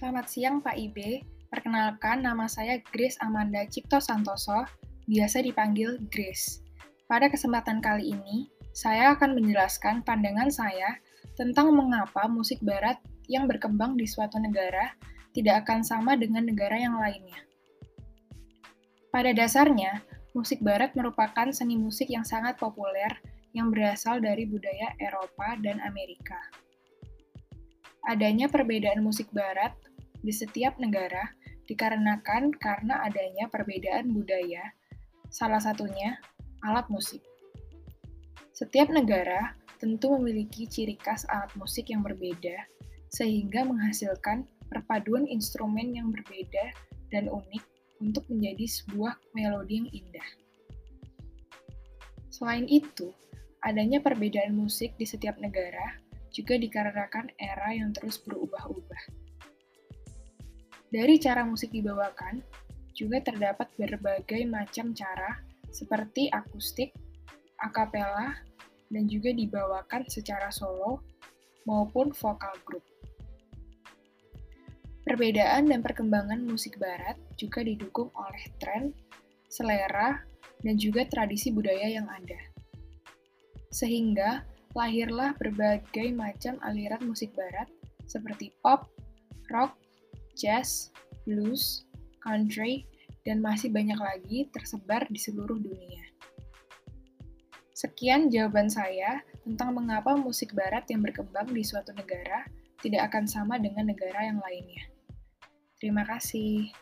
Selamat siang Pak Ibe. Perkenalkan nama saya Grace Amanda Cipto Santoso, biasa dipanggil Grace. Pada kesempatan kali ini, saya akan menjelaskan pandangan saya tentang mengapa musik barat yang berkembang di suatu negara tidak akan sama dengan negara yang lainnya. Pada dasarnya, musik barat merupakan seni musik yang sangat populer yang berasal dari budaya Eropa dan Amerika. Adanya perbedaan musik barat di setiap negara dikarenakan karena adanya perbedaan budaya, salah satunya alat musik. Setiap negara tentu memiliki ciri khas alat musik yang berbeda, sehingga menghasilkan perpaduan instrumen yang berbeda dan unik untuk menjadi sebuah melodi yang indah. Selain itu, adanya perbedaan musik di setiap negara juga dikarenakan era yang terus berubah-ubah. Dari cara musik dibawakan, juga terdapat berbagai macam cara seperti akustik, akapela, dan juga dibawakan secara solo maupun vokal grup. Perbedaan dan perkembangan musik barat juga didukung oleh tren, selera, dan juga tradisi budaya yang ada. Sehingga lahirlah berbagai macam aliran musik barat seperti pop, rock, jazz, blues, country, dan masih banyak lagi tersebar di seluruh dunia. Sekian jawaban saya tentang mengapa musik barat yang berkembang di suatu negara tidak akan sama dengan negara yang lainnya. Terima kasih.